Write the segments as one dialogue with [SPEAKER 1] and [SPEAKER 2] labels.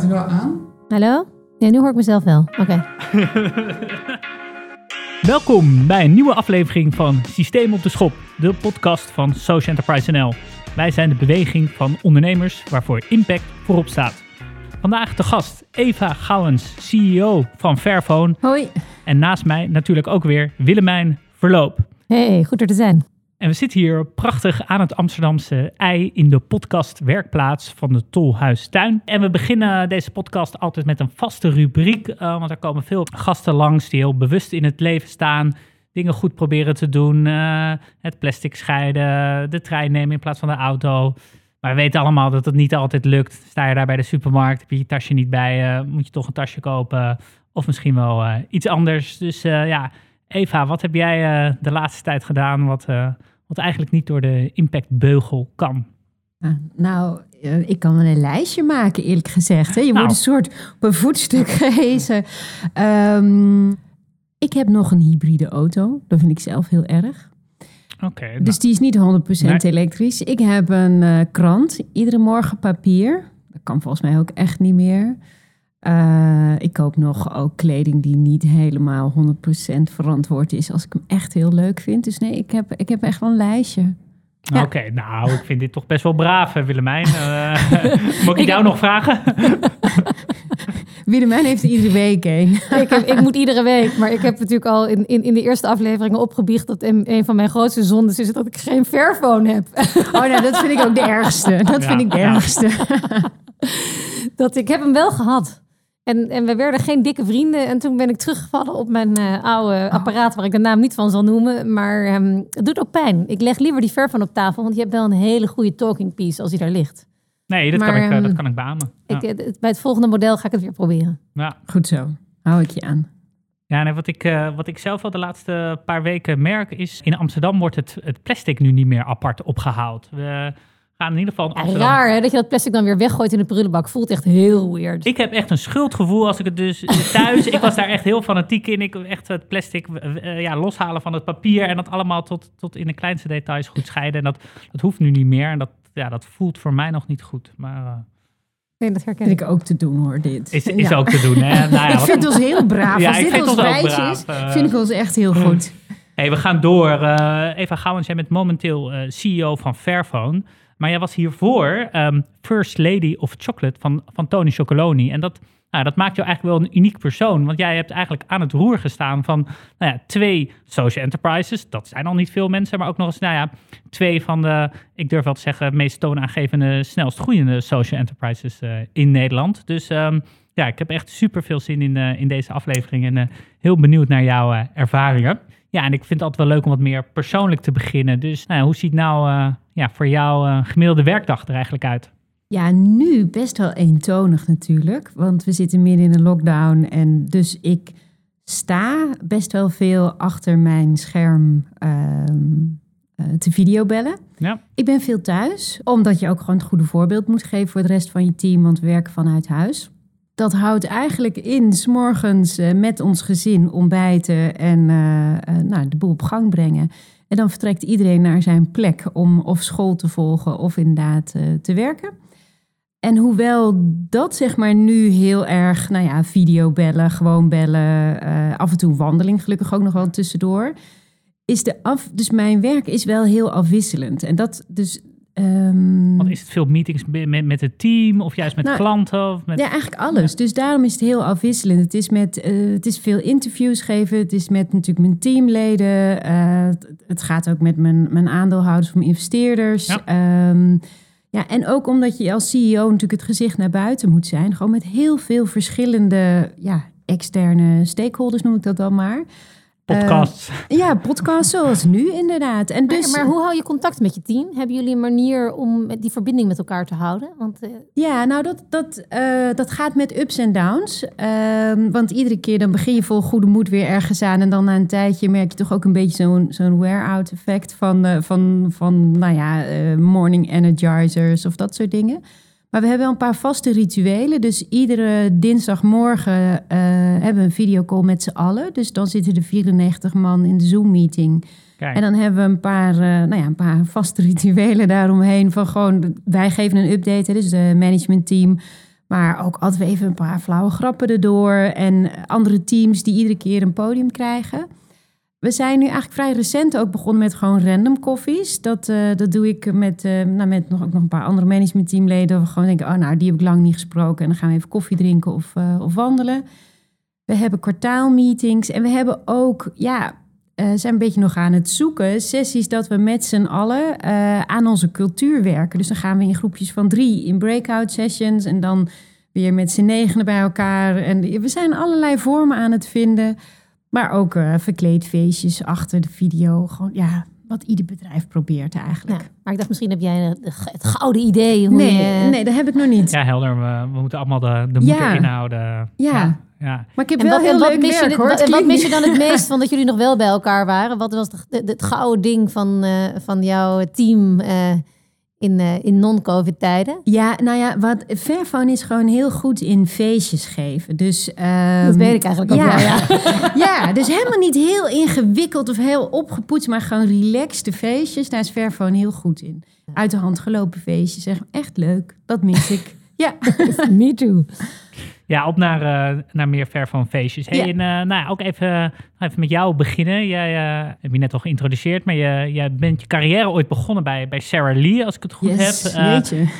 [SPEAKER 1] Staat hij wel aan?
[SPEAKER 2] Hallo? Ja, nu hoor ik mezelf wel. Oké.
[SPEAKER 3] Welkom bij een nieuwe aflevering van Systeem op de Schop, de podcast van Social Enterprise NL. Wij zijn de beweging van ondernemers waarvoor impact voorop staat. Vandaag de gast Eva Gouwens, CEO van Fairphone.
[SPEAKER 2] Hoi.
[SPEAKER 3] En naast mij natuurlijk ook weer Willemijn Verloop.
[SPEAKER 2] Hey, goed er te zijn.
[SPEAKER 3] En we zitten hier prachtig aan het Amsterdamse ei in de podcast Werkplaats van de Tolhuistuin. En we beginnen deze podcast altijd met een vaste rubriek, uh, want er komen veel gasten langs die heel bewust in het leven staan. Dingen goed proberen te doen, uh, het plastic scheiden, de trein nemen in plaats van de auto. Maar we weten allemaal dat het niet altijd lukt. Sta je daar bij de supermarkt, heb je je tasje niet bij je, moet je toch een tasje kopen. Of misschien wel uh, iets anders. Dus ja, Eva, wat heb jij de laatste tijd gedaan wat wat eigenlijk niet door de impactbeugel kan?
[SPEAKER 2] Nou, ik kan wel een lijstje maken, eerlijk gezegd. Je nou. wordt een soort op een voetstuk gehezen. Um, ik heb nog een hybride auto. Dat vind ik zelf heel erg.
[SPEAKER 3] Oké.
[SPEAKER 2] dus nou. die is niet 100% nee. elektrisch. Ik heb een uh, krant, iedere morgen papier. Dat kan volgens mij ook echt niet meer. Uh, ik koop nog ook kleding die niet helemaal 100% verantwoord is als ik hem echt heel leuk vind. Dus nee, ik heb, ik heb echt wel een lijstje.
[SPEAKER 3] Ja. Oké, nou, ik vind dit toch best wel braaf, Willemijn. Uh, moet ik, ik jou nog vragen?
[SPEAKER 2] Willemijn heeft iedere week een. ik, heb, ik moet iedere week, maar ik heb natuurlijk al in, in, in de eerste afleveringen opgebiecht dat een, een van mijn grootste zondes is dat ik geen Fairphone heb. oh, nou, dat vind ik ook de ergste. Dat ja, vind ik de ergste. dat ik heb hem wel gehad. En, en we werden geen dikke vrienden. En toen ben ik teruggevallen op mijn uh, oude oh. apparaat, waar ik de naam niet van zal noemen. Maar um, het doet ook pijn. Ik leg liever die ver van op tafel, want je hebt wel een hele goede talking piece als hij daar ligt.
[SPEAKER 3] Nee, dat, kan, ik, uh, dat kan ik beamen.
[SPEAKER 2] Ja. Ik, bij het volgende model ga ik het weer proberen.
[SPEAKER 3] Ja.
[SPEAKER 2] Goed zo. Hou ik je aan.
[SPEAKER 3] Ja, nee, wat, ik, uh, wat ik zelf al de laatste paar weken merk is... in Amsterdam wordt het, het plastic nu niet meer apart opgehaald. We gaan in ieder geval
[SPEAKER 2] Amsterdam... raar hè, dat je dat plastic dan weer weggooit in de prullenbak. Voelt echt heel weird.
[SPEAKER 3] Ik heb echt een schuldgevoel als ik het dus thuis... ik was daar echt heel fanatiek in. Ik echt het plastic uh, ja, loshalen van het papier... en dat allemaal tot, tot in de kleinste details goed scheiden. En dat, dat hoeft nu niet meer. En dat, ja, dat voelt voor mij nog niet goed. Maar... Uh,
[SPEAKER 2] Nee, dat herken ik ook te doen hoor, dit.
[SPEAKER 3] Is, is ja. ook te doen, hè? Nou ja,
[SPEAKER 2] ik vind ons heel braaf. Ja, Als dit ons wijs is, uh, vind ik ons echt heel goed.
[SPEAKER 3] Hey, we gaan door. Uh, Eva Gouwens, jij bent momenteel uh, CEO van Fairphone. Maar jij was hiervoor um, First Lady of Chocolate van, van Tony Chocoloni. En dat, nou, dat maakt jou eigenlijk wel een uniek persoon. Want jij hebt eigenlijk aan het roer gestaan van nou ja, twee social enterprises. Dat zijn al niet veel mensen, maar ook nog eens nou ja, twee van de, ik durf wel te zeggen, meest toonaangevende, snelst groeiende social enterprises uh, in Nederland. Dus um, ja, ik heb echt super veel zin in, uh, in deze aflevering en uh, heel benieuwd naar jouw ervaringen. Ja, en ik vind het altijd wel leuk om wat meer persoonlijk te beginnen. Dus nou, hoe ziet nou uh, ja, voor jou een uh, gemiddelde werkdag er eigenlijk uit?
[SPEAKER 2] Ja, nu best wel eentonig natuurlijk. Want we zitten midden in een lockdown. En dus ik sta best wel veel achter mijn scherm uh, te videobellen.
[SPEAKER 3] Ja.
[SPEAKER 2] Ik ben veel thuis, omdat je ook gewoon het goede voorbeeld moet geven voor de rest van je team. Want we werken vanuit huis dat houdt eigenlijk in, s morgens uh, met ons gezin ontbijten en uh, uh, nou, de boel op gang brengen. En dan vertrekt iedereen naar zijn plek om of school te volgen of inderdaad te werken. En hoewel dat zeg maar nu heel erg, nou ja, videobellen, gewoon bellen, af en toe wandeling gelukkig ook nog wel tussendoor. Is de af, dus mijn werk is wel heel afwisselend. En dat, dus
[SPEAKER 3] Um, Want is het veel meetings met, met het team of juist met nou, klanten? Of met...
[SPEAKER 2] Ja, eigenlijk alles. Dus daarom is het heel afwisselend. Het is, met, uh, het is veel interviews geven. Het is met natuurlijk mijn teamleden. Uh, het gaat ook met mijn, mijn aandeelhouders of mijn investeerders. Ja. Um, ja, en ook omdat je als CEO natuurlijk het gezicht naar buiten moet zijn. Gewoon met heel veel verschillende ja, externe stakeholders, noem ik dat dan maar.
[SPEAKER 3] Podcasts.
[SPEAKER 2] Uh, ja, podcasts zoals nu inderdaad. En dus,
[SPEAKER 4] maar, maar, hoe hou je contact met je team? Hebben jullie een manier om die verbinding met elkaar te houden? Want, uh...
[SPEAKER 2] Ja, nou dat, dat, uh, dat gaat met ups en downs. Ehm, want iedere keer dan begin je vol goede moed weer ergens aan. En dan na een tijdje merk je toch ook een beetje zo'n zo'n wear-out effect van, van, van nou ja, morning energizers of dat soort dingen. Maar we hebben wel een paar vaste rituelen. Dus iedere dinsdagmorgen uh, hebben we een videocall met z'n allen. Dus dan zitten de 94 man in de Zoom-meeting. En dan hebben we een paar, uh, nou ja, een paar vaste rituelen daaromheen. Van gewoon, wij geven een update, dus de managementteam. Maar ook altijd even een paar flauwe grappen erdoor. En andere teams die iedere keer een podium krijgen. We zijn nu eigenlijk vrij recent ook begonnen met gewoon random koffies. Dat, eh, dat doe ik met, eh, nou, met nog, ook nog een paar andere managementteamleden. We gewoon denken, oh nou, die heb ik lang niet gesproken. En dan gaan we even koffie drinken of, eh, of wandelen. We hebben kwartaalmeetings. En we hebben ook, ja, zijn een beetje nog aan het zoeken. Sessies dat we met z'n allen aan onze cultuur werken. Dus dan gaan we in groepjes van drie in breakout sessions. En dan weer met z'n negenen bij elkaar. En we zijn allerlei vormen aan het vinden. Maar ook eh verkleedfeestjes achter de video. Gewoon, ja, wat ieder bedrijf probeert eigenlijk.
[SPEAKER 4] Ja, maar ik dacht, misschien heb jij de- het gouden idee. Hoe
[SPEAKER 2] Nee,
[SPEAKER 4] je-
[SPEAKER 2] nee, dat heb ik nog niet.
[SPEAKER 3] Ja, helder. We, we moeten allemaal de, de moeder
[SPEAKER 2] Ja.
[SPEAKER 3] inhouden.
[SPEAKER 2] Ja.
[SPEAKER 3] ja.
[SPEAKER 2] Maar ik heb
[SPEAKER 4] En
[SPEAKER 2] wel
[SPEAKER 4] wat,
[SPEAKER 2] heel leuk
[SPEAKER 4] mis
[SPEAKER 2] werk,
[SPEAKER 4] het-
[SPEAKER 2] hoor.
[SPEAKER 4] wat, wat mis je dan het meest van dat jullie nog wel bij elkaar waren? Wat was het gouden ding van, eh, van jouw team eh, in, eh, in non-covid tijden?
[SPEAKER 2] Ja, nou ja, wat Fairphone is gewoon heel goed in feestjes geven. Dus, ehm,
[SPEAKER 4] Dat weet ik eigenlijk ook
[SPEAKER 2] ja.
[SPEAKER 4] wel, ja.
[SPEAKER 2] ja, dus helemaal niet heel ingewikkeld of heel opgepoetst, maar gewoon relaxed feestjes. Daar is Fairphone heel goed in. Uit de hand gelopen feestjes, zeg, echt leuk. Dat mis ik. Ja,
[SPEAKER 4] Me too.
[SPEAKER 3] Ja, op naar, eh, naar meer ver van feestjes. Hey,
[SPEAKER 2] Ja.
[SPEAKER 3] En eh, nou, ja, ook even, even met jou beginnen. Jij eh heb je net al geïntroduceerd, maar je, jij bent je carrière ooit begonnen bij, bij Sarah Lee, als ik het goed
[SPEAKER 2] yes,
[SPEAKER 3] heb.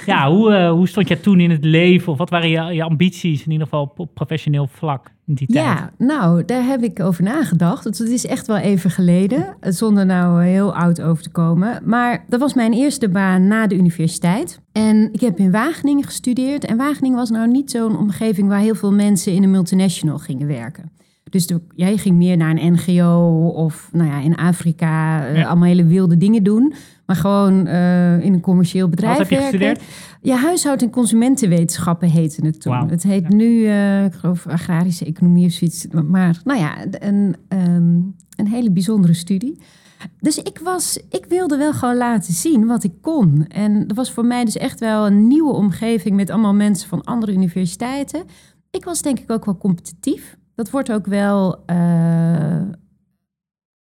[SPEAKER 3] Ja, hoe, hoe stond jij toen in het leven? Of wat waren je, je ambities, in ieder geval op professioneel vlak in die tijd?
[SPEAKER 2] Ja, nou, daar heb ik over nagedacht. Het is echt wel even geleden, zonder nou heel oud over te komen. Maar dat was mijn eerste baan na de universiteit. En ik heb in Wageningen gestudeerd. En Wageningen was nou niet zo'n omgeving waar heel veel mensen in een multinational gingen werken. Dus de, jij ging meer naar een NGO of nou ja, in Afrika eh,
[SPEAKER 3] Ja.
[SPEAKER 2] allemaal hele wilde dingen doen. Maar gewoon eh, in een commercieel bedrijf
[SPEAKER 3] Wat heb je
[SPEAKER 2] werken.
[SPEAKER 3] gestudeerd?
[SPEAKER 2] Ja, huishoud- en consumentenwetenschappen heette het toen. Het heet nu, eh, ik geloof, agrarische economie of zoiets. Maar nou ja, een, ehm, een hele bijzondere studie. Dus ik, was, ik wilde wel gewoon laten zien wat ik kon. En dat was voor mij dus echt wel een nieuwe omgeving met allemaal mensen van andere universiteiten. Ik was denk ik ook wel competitief. Dat wordt ook wel. eh,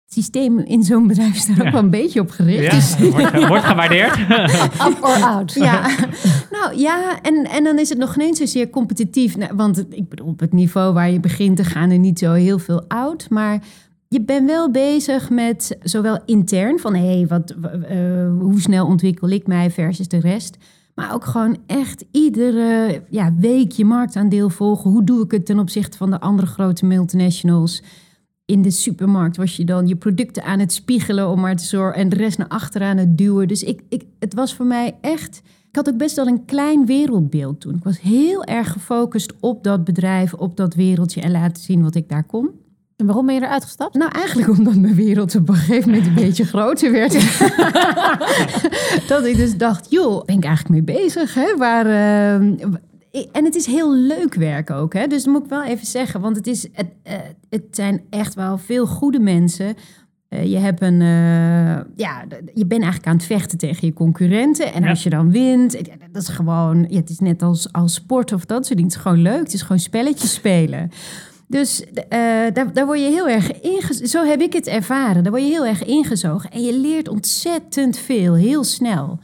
[SPEAKER 2] het systeem in zo'n bedrijf is daar
[SPEAKER 3] Ja.
[SPEAKER 2] ook wel een beetje op gericht.
[SPEAKER 3] Ja,
[SPEAKER 2] Dus-
[SPEAKER 3] wordt, ge- wordt gewaardeerd.
[SPEAKER 4] Up or out.
[SPEAKER 2] ja, nou ja, en, en dan is het nog niet zozeer competitief. Nou, want het- ik bedoel, op het niveau waar je begint, er gaan er niet zo heel veel oud. Maar je bent wel bezig met zowel intern van hé, hey, wat, eh, hoe snel ontwikkel ik mij versus de rest. Maar ook gewoon echt iedere ja, week je marktaandeel volgen. Hoe doe ik het ten opzichte van de andere grote multinationals? In de supermarkt was je dan je producten aan het spiegelen om maar te en de rest naar achteren aan het duwen. Dus ik, ik, het was voor mij echt. Ik had ook best wel een klein wereldbeeld toen. Ik was heel erg gefocust op dat bedrijf, op dat wereldje en laten zien wat ik daar kon.
[SPEAKER 4] En waarom ben je eruit gestapt?
[SPEAKER 2] Nou, eigenlijk omdat mijn wereld op een gegeven moment een beetje groter werd. dat ik dus dacht, joh, ben ik eigenlijk mee bezig? Hè? Waar, eh, en het is heel leuk werk ook. Hè? Dus dat moet ik wel even zeggen. Want het, is, het, eh, het zijn echt wel veel goede mensen. Eh, je, hebt een, eh, ja, je bent eigenlijk aan het vechten tegen je concurrenten. En
[SPEAKER 3] Ja.
[SPEAKER 2] als je dan wint, dat is gewoon... Ja, het is net als, als sport of dat soort dingen. Het is gewoon leuk. Het is gewoon spelletjes spelen. Dus eh, daar, daar word je heel erg ingezogen. Zo heb ik het ervaren. Daar word je heel erg ingezogen. En je leert ontzettend veel, heel snel.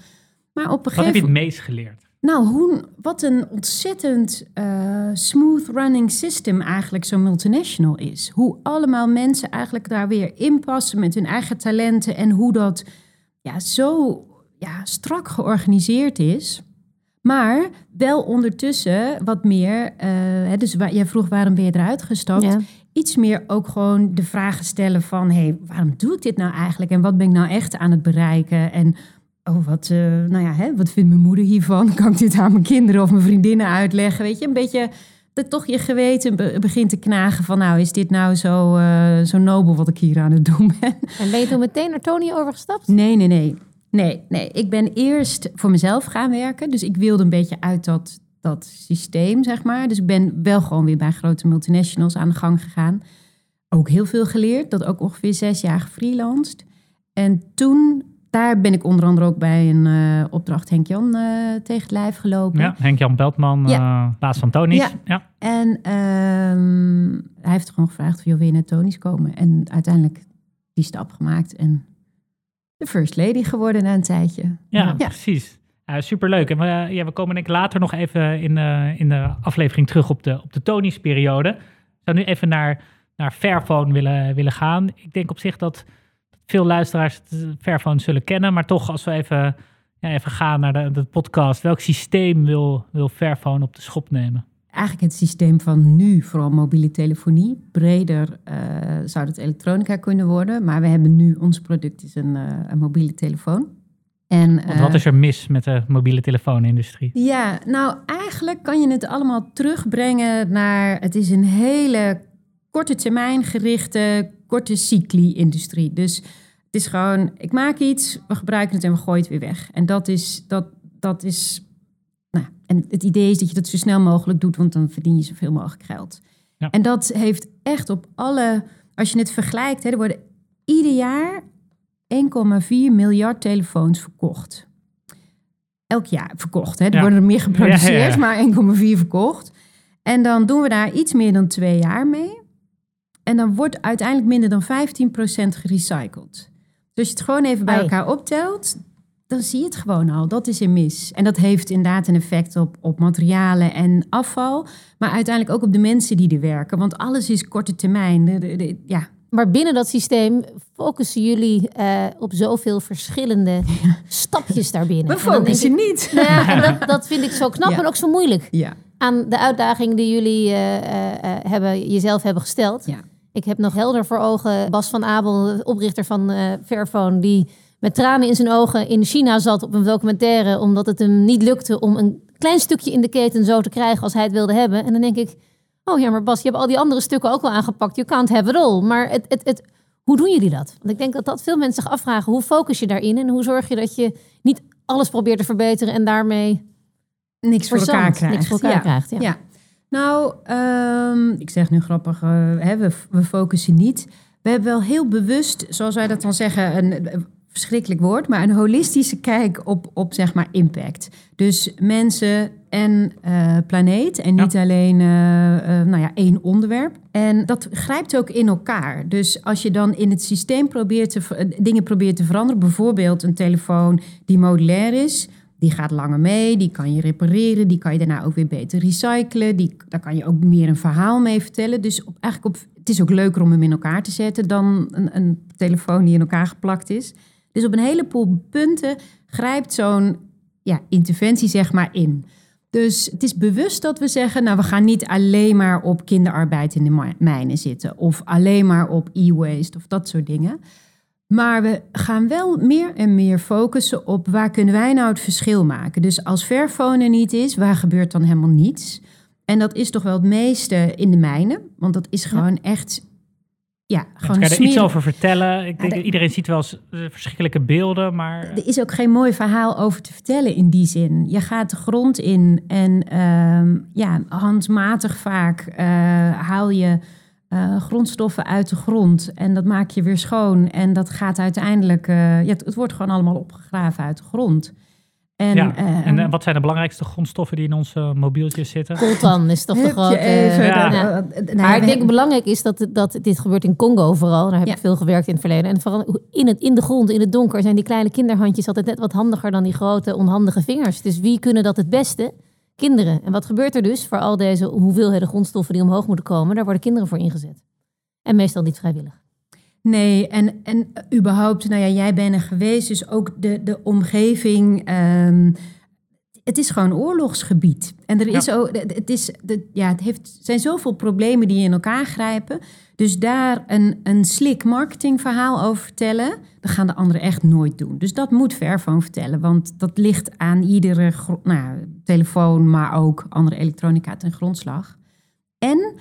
[SPEAKER 2] Maar op een
[SPEAKER 3] Wat heb je het meest geleerd?
[SPEAKER 2] Nou, hoe, wat een ontzettend eh, smooth running system eigenlijk zo'n multinational is. Hoe allemaal mensen eigenlijk daar weer inpassen met hun eigen talenten. En hoe dat ja, zo ja, strak georganiseerd is. Maar wel ondertussen wat meer... eh, hè, dus waar, jij vroeg waarom ben je eruit gestapt?
[SPEAKER 4] Ja.
[SPEAKER 2] iets meer ook gewoon de vragen stellen van... hé, hey, waarom doe ik dit nou eigenlijk? En wat ben ik nou echt aan het bereiken? En oh, wat, eh, nou ja, hè, wat vindt mijn moeder hiervan? Kan ik dit aan mijn kinderen of mijn vriendinnen uitleggen? Weet je, een beetje dat toch je geweten be- begint te knagen van... nou, is dit nou zo, eh, zo nobel wat ik hier aan het doen ben?
[SPEAKER 4] En ben je toen meteen naar Tony overgestapt?
[SPEAKER 2] Nee, nee, nee. Nee, nee. Ik ben eerst voor mezelf gaan werken. Dus ik wilde een beetje uit dat, dat systeem, zeg maar. Dus ik ben wel gewoon weer bij grote multinationals aan de gang gegaan. Ook heel veel geleerd. Dat ook ongeveer zes jaar gefreelanced. En toen, daar ben ik onder andere ook bij een eh, opdracht Henk Jan eh, tegen het lijf gelopen.
[SPEAKER 3] Ja, Henk-Jan Beltman,
[SPEAKER 2] Ja.
[SPEAKER 3] eh baas van Tony's.
[SPEAKER 2] Ja.
[SPEAKER 3] Ja.
[SPEAKER 2] En ehm, hij heeft gewoon gevraagd of je wil weer naar Tony's komen. En uiteindelijk die stap gemaakt en de first lady geworden na een tijdje.
[SPEAKER 3] Ja,
[SPEAKER 2] Ja.
[SPEAKER 3] precies. Superleuk. En we, ja, we komen denk ik later nog even in, uh, in de aflevering terug op de, op de Tony's periode. Ik zou nu even naar, naar Fairphone willen, willen gaan. Ik denk op zich dat veel luisteraars Fairphone zullen kennen. Maar toch, als we even, ja, even gaan naar de, de podcast. Welk systeem wil, wil Fairphone op de schop nemen?
[SPEAKER 2] Eigenlijk het systeem van nu, vooral mobiele telefonie. Breder uh, zou het elektronica kunnen worden. Maar we hebben nu, ons product is een, een mobiele telefoon.
[SPEAKER 3] En, Want wat is er mis met de mobiele telefoonindustrie?
[SPEAKER 2] Ja, nou eigenlijk kan je het allemaal terugbrengen naar... het is een hele korte termijn gerichte, korte cycli-industrie. Dus het is gewoon, ik maak iets, we gebruiken het en we gooien het weer weg. En dat is, dat, dat is en het idee is dat je dat zo snel mogelijk doet, want dan verdien je zoveel mogelijk geld. Ja. En dat heeft echt op alle, als je het vergelijkt, hè, er worden ieder jaar 1,4 miljard telefoons verkocht. Elk jaar verkocht. Hè? Er worden er meer geproduceerd, maar 1,4 verkocht. En dan doen we daar iets meer dan twee jaar mee. En dan wordt uiteindelijk minder dan 15% gerecycled. Dus als je het gewoon even bij elkaar optelt, dan zie je het gewoon al. Dat is een mis. En dat heeft inderdaad een effect op, op materialen en afval. Maar uiteindelijk ook op de mensen die er werken. Want alles is korte termijn. De, ja,
[SPEAKER 4] maar binnen dat systeem focussen jullie uh, op zoveel verschillende stapjes daarbinnen.
[SPEAKER 2] We focussen niet.
[SPEAKER 4] Nou ja, dat, dat, vind ik zo knap en ook zo moeilijk.
[SPEAKER 2] Ja.
[SPEAKER 4] Aan de uitdaging die jullie uh, uh, hebben, jezelf hebben gesteld.
[SPEAKER 2] Ja.
[SPEAKER 4] Ik heb nog helder voor ogen Bas van Abel, oprichter van Fairphone, die met tranen in zijn ogen in China zat op een documentaire, omdat het hem niet lukte om een klein stukje in de keten zo te krijgen als hij het wilde hebben. En dan denk ik, Oh ja, maar Bas, je hebt al die andere stukken ook wel aangepakt. Je can't have it all. Maar het, het, het, hoe doen jullie dat? Want ik denk dat dat veel mensen zich afvragen. Hoe focus je daarin? En hoe zorg je dat je niet alles probeert te verbeteren en daarmee
[SPEAKER 2] niks voor elkaar krijgt?
[SPEAKER 4] Niks voor elkaar
[SPEAKER 2] ja.
[SPEAKER 4] krijgt ja.
[SPEAKER 2] ja. Nou, um, ik zeg nu grappig, uh, hè, we, we focussen niet. We hebben wel heel bewust, zoals wij dat dan zeggen, een, verschrikkelijk woord, maar een holistische kijk op, op zeg maar impact. Dus mensen en uh, planeet en niet alleen uh, uh, nou ja, één onderwerp. En dat grijpt ook in elkaar. Dus als je dan in het systeem probeert te, dingen probeert te veranderen, bijvoorbeeld een telefoon die modulair is, die gaat langer mee, die kan je repareren, die kan je daarna ook weer beter recyclen, die, daar kan je ook meer een verhaal mee vertellen. Dus op, eigenlijk op, het is ook leuker om hem in elkaar te zetten dan een, een telefoon die in elkaar geplakt is. Dus op een heleboel punten grijpt zo'n ja, interventie zeg maar in. Dus het is bewust dat we zeggen, nou we gaan niet alleen maar op kinderarbeid in de mijnen zitten of alleen maar op e-waste of dat soort dingen. Maar we gaan wel meer en meer focussen op waar kunnen wij nou het verschil maken. Dus als er niet is, waar gebeurt dan helemaal niets? En dat is toch wel het meeste in de mijnen, want dat is gewoon echt ja, gewoon
[SPEAKER 3] kan je er iets over vertellen? Ik denk, iedereen ziet wel eens eh, verschrikkelijke beelden, maar...
[SPEAKER 2] Er is ook geen mooi verhaal over te vertellen in die zin. Je gaat de grond in en uh, ja, handmatig vaak uh, haal je uh, grondstoffen uit de grond. En dat maak je weer schoon. En dat gaat uiteindelijk... ja, het, het, wordt gewoon allemaal opgegraven uit de grond.
[SPEAKER 3] En, ja. uh, en wat zijn de belangrijkste grondstoffen die in onze mobieltjes zitten?
[SPEAKER 4] Coltan is toch de grote...
[SPEAKER 2] Even,
[SPEAKER 4] ja. ja. maar ik denk belangrijk is dat, dat dit gebeurt in Congo vooral. Daar heb ik veel gewerkt in het verleden. En vooral in, het, in de grond, in het donker, zijn die kleine kinderhandjes altijd net wat handiger dan die grote onhandige vingers. Dus wie kunnen dat het beste? Kinderen. En wat gebeurt er dus voor al deze hoeveelheden grondstoffen die omhoog moeten komen? Daar worden kinderen voor ingezet. En meestal niet vrijwillig.
[SPEAKER 2] Nee, en, en überhaupt, nou ja, jij bent er geweest, dus ook de, de omgeving. Um, het is gewoon oorlogsgebied. En er is ook, het, is, de, ja, het heeft, zijn zoveel problemen die in elkaar grijpen. Dus daar een, een slik marketingverhaal over vertellen, dat gaan de anderen echt nooit doen. Dus dat moet Fairphone vertellen, want dat ligt aan iedere nou, telefoon, maar ook andere elektronica ten grondslag. En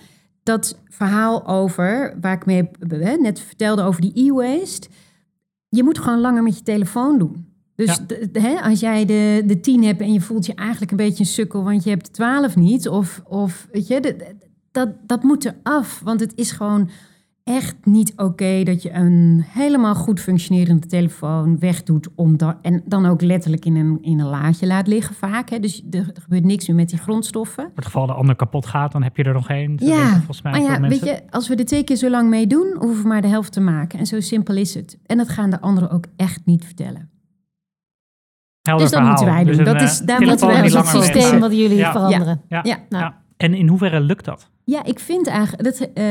[SPEAKER 2] dat verhaal over, waar ik mee net vertelde over die e-waste. Je moet gewoon langer met je telefoon doen. Dus hè, als jij de, de tien hebt en je voelt je eigenlijk een beetje een sukkel, want je hebt de twaalf niet. Of, of weet je, dat, dat moet er af. Want het is gewoon echt niet oké dat je een helemaal goed functionerende telefoon wegdoet. Om dan, en dan ook letterlijk in een, in een laadje laat liggen vaak. Hè. Dus er, er, gebeurt niks meer met die grondstoffen.
[SPEAKER 3] Voor het geval de ander kapot gaat, dan heb je er nog één.
[SPEAKER 2] Ja, volgens mij maar ja, weet je, als we er twee keer zo lang mee doen, hoeven we maar de helft te maken. En zo simpel is het. En dat gaan de anderen ook echt niet vertellen.
[SPEAKER 3] Helder
[SPEAKER 2] Dus dat
[SPEAKER 3] verhaal.
[SPEAKER 2] moeten wij doen.
[SPEAKER 3] Dus een,
[SPEAKER 2] Dat is-
[SPEAKER 3] eh,
[SPEAKER 2] daar moeten wij
[SPEAKER 4] het systeem wat jullie
[SPEAKER 3] Ja.
[SPEAKER 4] veranderen.
[SPEAKER 3] Ja.
[SPEAKER 2] Ja.
[SPEAKER 3] Ja. En in hoeverre lukt dat?
[SPEAKER 2] Ja, ik vind eigenlijk dat eh,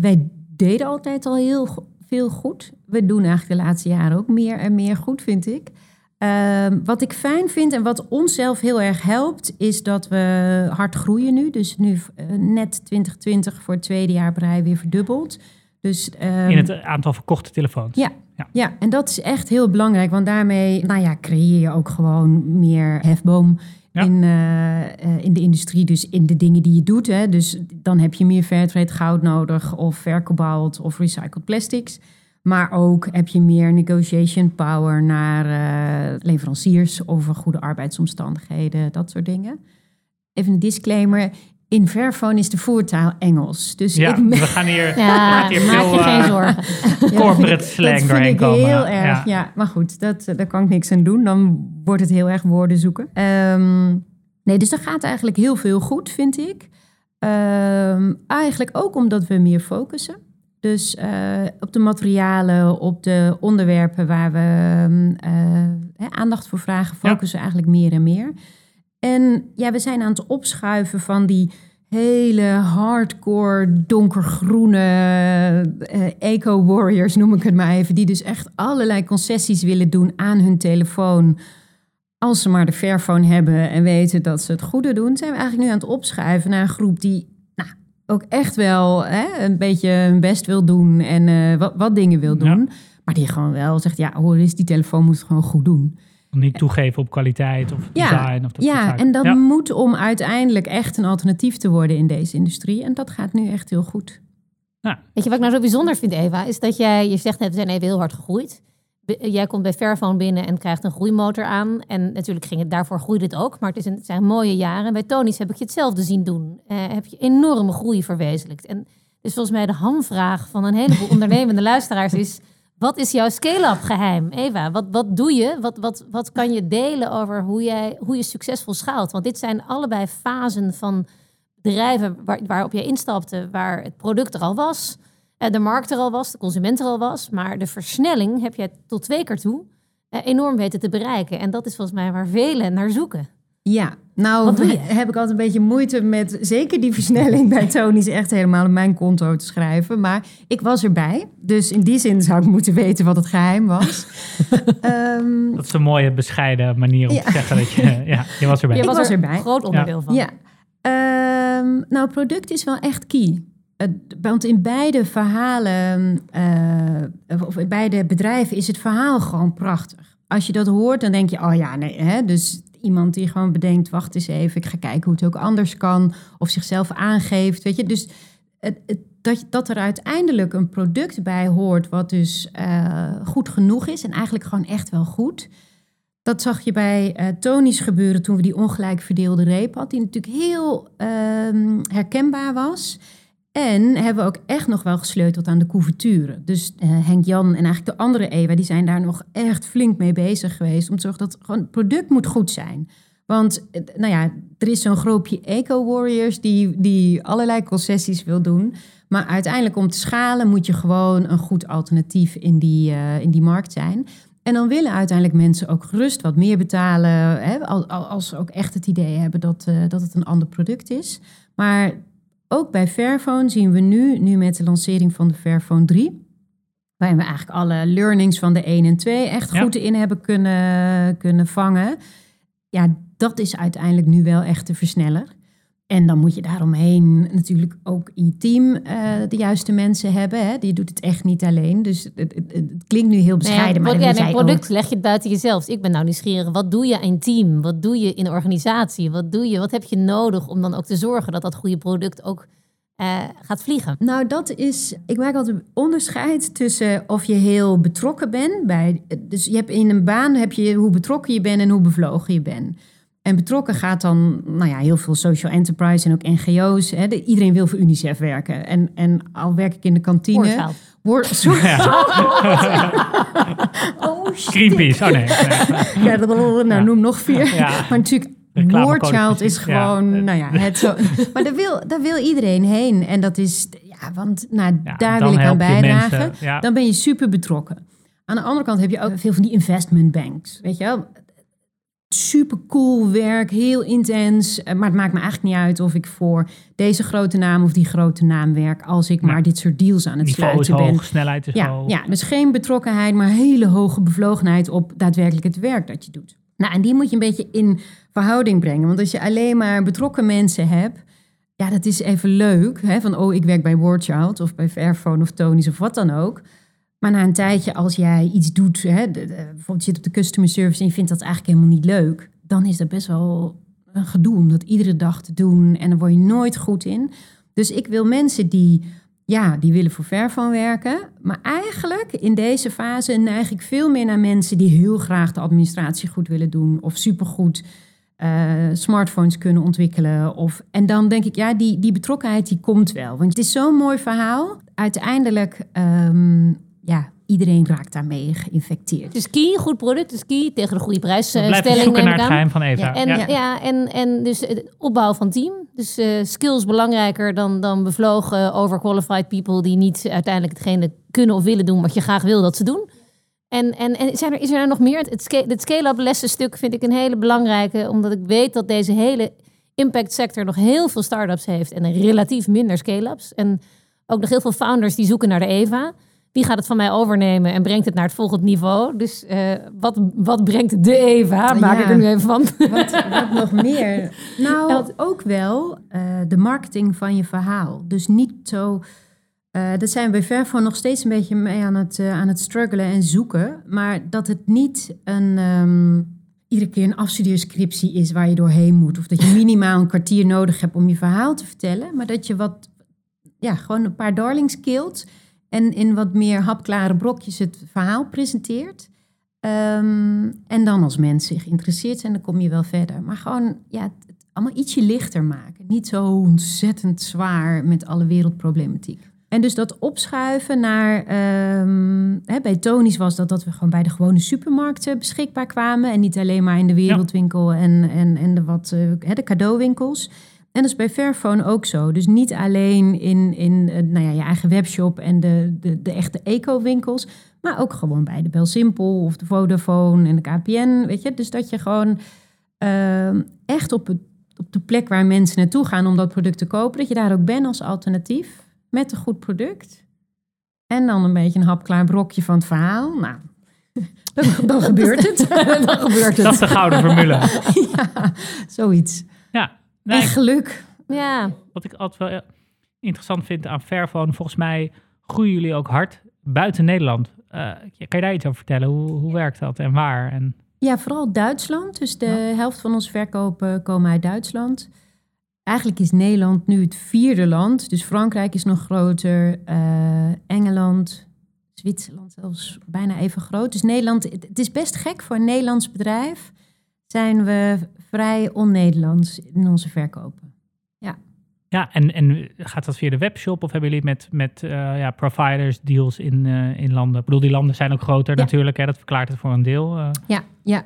[SPEAKER 2] wij deden altijd al heel veel goed. We doen eigenlijk de laatste jaren ook meer en meer goed, vind ik. Ehm, wat ik fijn vind en wat onszelf heel erg helpt, is dat we hard groeien nu. Dus nu eh, net 2020 voor het tweede jaar rij weer verdubbeld. Dus, ehm,
[SPEAKER 3] In het aantal verkochte telefoons?
[SPEAKER 2] Ja.
[SPEAKER 3] Ja.
[SPEAKER 2] Ja, en dat is echt heel belangrijk, want daarmee nou ja, creëer je ook gewoon meer hefboom In, eh, eh, in de industrie, dus in de dingen die je doet. Hè. Dus dan heb je meer fairtrade goud nodig of verkobalt of recycled plastics. Maar ook heb je meer negotiation power naar eh, leveranciers over goede arbeidsomstandigheden, dat soort dingen. Even een disclaimer. In Verfoon is de voertaal Engels. Dus
[SPEAKER 3] Ja,
[SPEAKER 2] ik
[SPEAKER 3] we gaan hier,
[SPEAKER 4] Ja,
[SPEAKER 3] hier
[SPEAKER 4] maak
[SPEAKER 3] veel,
[SPEAKER 4] je geen
[SPEAKER 3] eh,
[SPEAKER 4] zorgen.
[SPEAKER 3] corporate
[SPEAKER 2] dat
[SPEAKER 3] slang
[SPEAKER 2] vind
[SPEAKER 3] doorheen
[SPEAKER 2] ik
[SPEAKER 3] komen.
[SPEAKER 2] heel erg.
[SPEAKER 3] Ja.
[SPEAKER 2] Ja. maar goed, dat, eh, daar kan ik niks aan doen. Dan wordt het heel erg woorden zoeken. Ehm, nee, dus dat gaat eigenlijk heel veel goed, vind ik. Ehm, eigenlijk ook omdat we meer focussen. Dus eh, op de materialen, op de onderwerpen waar we hè, aandacht voor vragen, focussen we eigenlijk meer en meer. En ja, we zijn aan het opschuiven van die hele hardcore donkergroene eh, eco-warriors, noem ik het maar even. Die dus echt allerlei concessies willen doen aan hun telefoon. Als ze maar de Fairphone hebben en weten dat ze het goede doen, zijn we eigenlijk nu aan het opschuiven naar een groep die nou, ook echt wel hè, een beetje hun best wil doen en eh, wat, wat dingen wil
[SPEAKER 3] Ja.
[SPEAKER 2] doen. Maar die gewoon wel zegt, ja hoor eens, die telefoon moet het gewoon goed doen.
[SPEAKER 3] Niet toegeven op kwaliteit of
[SPEAKER 2] Ja,
[SPEAKER 3] design. Of dat
[SPEAKER 2] Ja, en dat
[SPEAKER 3] Ja.
[SPEAKER 2] moet om uiteindelijk echt een alternatief te worden in deze industrie. En dat gaat nu echt heel goed.
[SPEAKER 4] Weet je wat ik nou zo bijzonder vind, Eva? Is dat jij, je zegt net, we zijn even heel hard gegroeid. Jij komt bij Fairphone binnen en krijgt een groeimotor aan. En natuurlijk ging het, daarvoor groeide het ook. Maar het, is een, het zijn mooie jaren. En bij Tony's heb ik je hetzelfde zien doen. Eh, heb je enorme groei verwezenlijkt. En dus volgens mij de hamvraag van een heleboel ondernemende luisteraars is... Wat is jouw scale-up geheim, Eva? Wat, wat doe je? Wat, wat, wat kan je delen over hoe, jij, hoe je succesvol schaalt? Want dit zijn allebei fasen van bedrijven waar, waarop jij instapte, waar het product er al was, eh, de markt er al was, de consument er al was. Maar de versnelling heb jij tot twee keer toe eh, enorm weten te bereiken. En dat is volgens mij waar velen naar zoeken.
[SPEAKER 2] Ja, nou
[SPEAKER 4] Wat doe je?
[SPEAKER 2] heb ik altijd een beetje moeite met zeker die versnelling bij Tony's echt helemaal op mijn konto te schrijven. Maar ik was erbij. Dus in die zin zou ik moeten weten wat het geheim was. Ehm,
[SPEAKER 3] Dat is een mooie bescheiden manier om
[SPEAKER 2] Ja.
[SPEAKER 3] te zeggen dat je... Ja, je was erbij.
[SPEAKER 4] Je
[SPEAKER 2] Ik
[SPEAKER 4] was,
[SPEAKER 2] was
[SPEAKER 4] er
[SPEAKER 2] erbij.
[SPEAKER 4] groot onderdeel van.
[SPEAKER 2] Ja. Ehm, nou, product is wel echt key. Want in beide verhalen, eh, of in beide bedrijven, is het verhaal gewoon prachtig. Als je dat hoort, dan denk je, oh ja, nee. Hè? Dus iemand die gewoon bedenkt, wacht eens even, ik ga kijken hoe het ook anders kan. Of zichzelf aangeeft, weet je. Dus het, dat, dat er uiteindelijk een product bij hoort wat dus eh, goed genoeg is. En eigenlijk gewoon echt wel goed. Dat zag je bij eh Tony's gebeuren toen we die ongelijk verdeelde reep hadden. Die natuurlijk heel ehm, herkenbaar was. En hebben we ook echt nog wel gesleuteld aan de couverture. Dus eh, Henk-Jan en eigenlijk de andere Ewa... die zijn daar nog echt flink mee bezig geweest... om te zorgen dat gewoon het product moet goed zijn. Want eh, nou ja, er is zo'n groepje eco-warriors... Die, die allerlei concessies wil doen. Maar uiteindelijk om te schalen... moet je gewoon een goed alternatief in die, eh, in die markt zijn... En dan willen uiteindelijk mensen ook gerust wat meer betalen. Hè, al- al- als ze ook echt het idee hebben dat, dat het een ander product is. Maar ook bij Fairphone zien we nu, nu met de lancering van de Fairphone 3... waarin we eigenlijk alle learnings van de 1 en 2 echt
[SPEAKER 3] Ja.
[SPEAKER 2] goed in hebben kunnen, kunnen vangen. Ja, dat is uiteindelijk nu wel echt de versneller. En dan moet je daaromheen natuurlijk ook in je team eh, de juiste mensen hebben. Hè? Die doet het echt niet alleen. Dus het, het, klinkt nu heel bescheiden, maar
[SPEAKER 4] ja, product
[SPEAKER 2] ook.
[SPEAKER 4] leg je het buiten jezelf. Dus ik ben nou nieuwsgierig. Wat doe je in team? Wat doe je in organisatie? Wat doe je? Wat heb je nodig om dan ook te zorgen dat dat goede product ook eh, gaat vliegen?
[SPEAKER 2] Nou, dat is. Ik maak altijd een onderscheid tussen of je heel betrokken bent bij. Dus je hebt in een baan heb je hoe betrokken je bent en hoe bevlogen je bent. En betrokken gaat dan, nou ja, heel veel social enterprise en ook NGO's. Hè. De- iedereen wil voor UNICEF werken. En, en al werk ik in de kantine. Word, sorry. oh, shit.
[SPEAKER 3] Greenpeace, oh nee. nee.
[SPEAKER 2] Ja, dat- nou,
[SPEAKER 3] Ja.
[SPEAKER 2] noem nog vier.
[SPEAKER 3] Ja.
[SPEAKER 2] Maar natuurlijk,
[SPEAKER 3] precies.
[SPEAKER 2] is gewoon,
[SPEAKER 3] Ja.
[SPEAKER 2] nou ja, het zo. Maar daar wil, daar wil iedereen heen. En dat is, ja, want nou,
[SPEAKER 3] Ja,
[SPEAKER 2] daar wil ik aan bijdragen. Dan ben je super betrokken. Aan de andere kant heb je ook veel van die investment banks. Weet je wel? Super cool werk, heel intens. eh, Maar het maakt me eigenlijk niet uit of ik voor deze grote naam of die grote naam werk. Als ik
[SPEAKER 3] Ja.
[SPEAKER 2] maar dit soort deals aan het
[SPEAKER 3] Niveau
[SPEAKER 2] sluiten ben.
[SPEAKER 3] hoog, snelheid is
[SPEAKER 2] Ja,
[SPEAKER 3] hoog.
[SPEAKER 2] ja, dus geen betrokkenheid, maar hele hoge bevlogenheid op daadwerkelijk het werk dat je doet. Nou, en die moet je een beetje in verhouding brengen. Want als je alleen maar betrokken mensen hebt, ja, dat is even leuk. Hè? Van, oh, ik werk bij Wordchild of bij Fairphone of Tony's of wat dan ook. Maar na een tijdje, als jij iets doet, hè, bijvoorbeeld je zit op de customer service en je vindt dat eigenlijk helemaal niet leuk, dan is dat best wel een gedoe om dat iedere dag te doen en dan word je nooit goed in. Dus ik wil mensen die, ja, die willen voor Fairphone werken, maar eigenlijk in deze fase neig ik veel meer naar mensen die heel graag de administratie goed willen doen of supergoed eh, smartphones kunnen ontwikkelen. Of, en dan denk ik, ja, die, die betrokkenheid die komt wel. Want het is zo'n mooi verhaal. Uiteindelijk, ehm, ja, iedereen raakt daarmee geïnfecteerd.
[SPEAKER 4] Het is key, goed product is key tegen de goede
[SPEAKER 3] We blijven
[SPEAKER 4] prijsstelling.
[SPEAKER 3] zoeken naar het geheim van Eva.
[SPEAKER 4] Ja, en,
[SPEAKER 3] Ja.
[SPEAKER 4] ja. en, en dus het opbouw van team. Dus eh, skills belangrijker dan, dan bevlogen, overqualified people die niet uiteindelijk hetgene kunnen of willen doen wat je graag wil dat ze doen. En, en, en zijn er, is er nou nog meer? Het scale-up lessenstuk vind ik een hele belangrijke, omdat ik weet dat deze hele impact sector nog heel veel start-ups heeft en relatief minder scale-ups. En ook nog heel veel founders die zoeken naar de EVA. Wie gaat het van mij overnemen en brengt het naar het volgende niveau? Dus eh, wat, wat brengt de EVA? Maak
[SPEAKER 2] Ja.
[SPEAKER 4] ik er nu even van.
[SPEAKER 2] Wat, wat nog meer? Nou,
[SPEAKER 4] want-
[SPEAKER 2] ook wel eh, de marketing van je verhaal. Dus niet zo... eh dat zijn we bij Verfo nog steeds een beetje mee aan het, aan het struggelen en zoeken. Maar dat het niet een... ehm, iedere keer een afstudeerscriptie is waar je doorheen moet. Of dat je minimaal een kwartier nodig hebt om je verhaal te vertellen. Maar dat je wat... Ja, gewoon een paar darlings kilt. En in wat meer hapklare brokjes het verhaal presenteert. Ehm, en dan als mensen geïnteresseerd zijn, dan kom je wel verder. Maar gewoon ja, het, het allemaal ietsje lichter maken. Niet zo ontzettend zwaar met alle wereldproblematiek. En dus dat opschuiven naar... ehm, hè, bij Tony's was dat dat we gewoon bij de gewone supermarkten beschikbaar kwamen. En niet alleen maar in de wereldwinkel en, en, en de, wat, eh, hè, de cadeauwinkels. En dat is bij Fairphone ook zo. Dus niet alleen in, in eh, nou ja, je eigen webshop en de, de, de echte eco-winkels... Maar ook gewoon bij de Belsimpel of de Vodafone en de KPN, weet je. Dus dat je gewoon ehm, echt op, het, op de plek waar mensen naartoe gaan om dat product te kopen... dat je daar ook bent als alternatief met een goed product. En dan een beetje een hapklaar brokje van het verhaal. Nou, dan, dan gebeurt het. dan gebeurt
[SPEAKER 3] Dat is
[SPEAKER 2] het.
[SPEAKER 3] de gouden formule.
[SPEAKER 2] ja, zoiets.
[SPEAKER 3] Nee,
[SPEAKER 2] En geluk.
[SPEAKER 4] Ja,
[SPEAKER 3] wat ik altijd wel eh, interessant vind aan Fairphone, volgens mij groeien jullie ook hard buiten Nederland. Eh, kan je daar iets over vertellen? Hoe, hoe werkt dat en waar? En,
[SPEAKER 2] Ja, vooral Duitsland. Dus de helft van onze verkopen komen uit Duitsland. Eigenlijk is Nederland nu het vierde land. Dus Frankrijk is nog groter. eh, Engeland, Zwitserland zelfs bijna even groot. Dus Nederland, het het is best gek voor een Nederlands bedrijf. Zijn we vrij on-Nederlands in onze verkopen.
[SPEAKER 3] ja, en, en gaat dat via de webshop of hebben jullie met, met eh, ja, providers deals in, eh, in landen? Ik bedoel, die landen zijn ook groter
[SPEAKER 2] Ja.
[SPEAKER 3] natuurlijk. Hè? Dat verklaart het voor een deel. eh.
[SPEAKER 2] Ja, ja.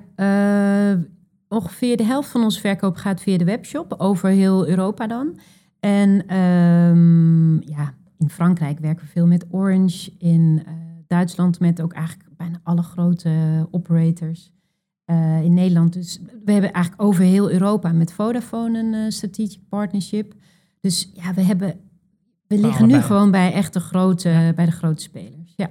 [SPEAKER 2] ongeveer de helft van onze verkoop gaat via de webshop, over heel Europa dan. En ehm, ja, in Frankrijk werken we veel met Orange, in Duitsland met ook eigenlijk bijna alle grote operators. Eh, in Nederland dus, we hebben eigenlijk over heel Europa met Vodafone een eh, strategic partnership. Dus ja, we hebben, we liggen nu gewoon bij echt de grote, bij de grote spelers. Ja.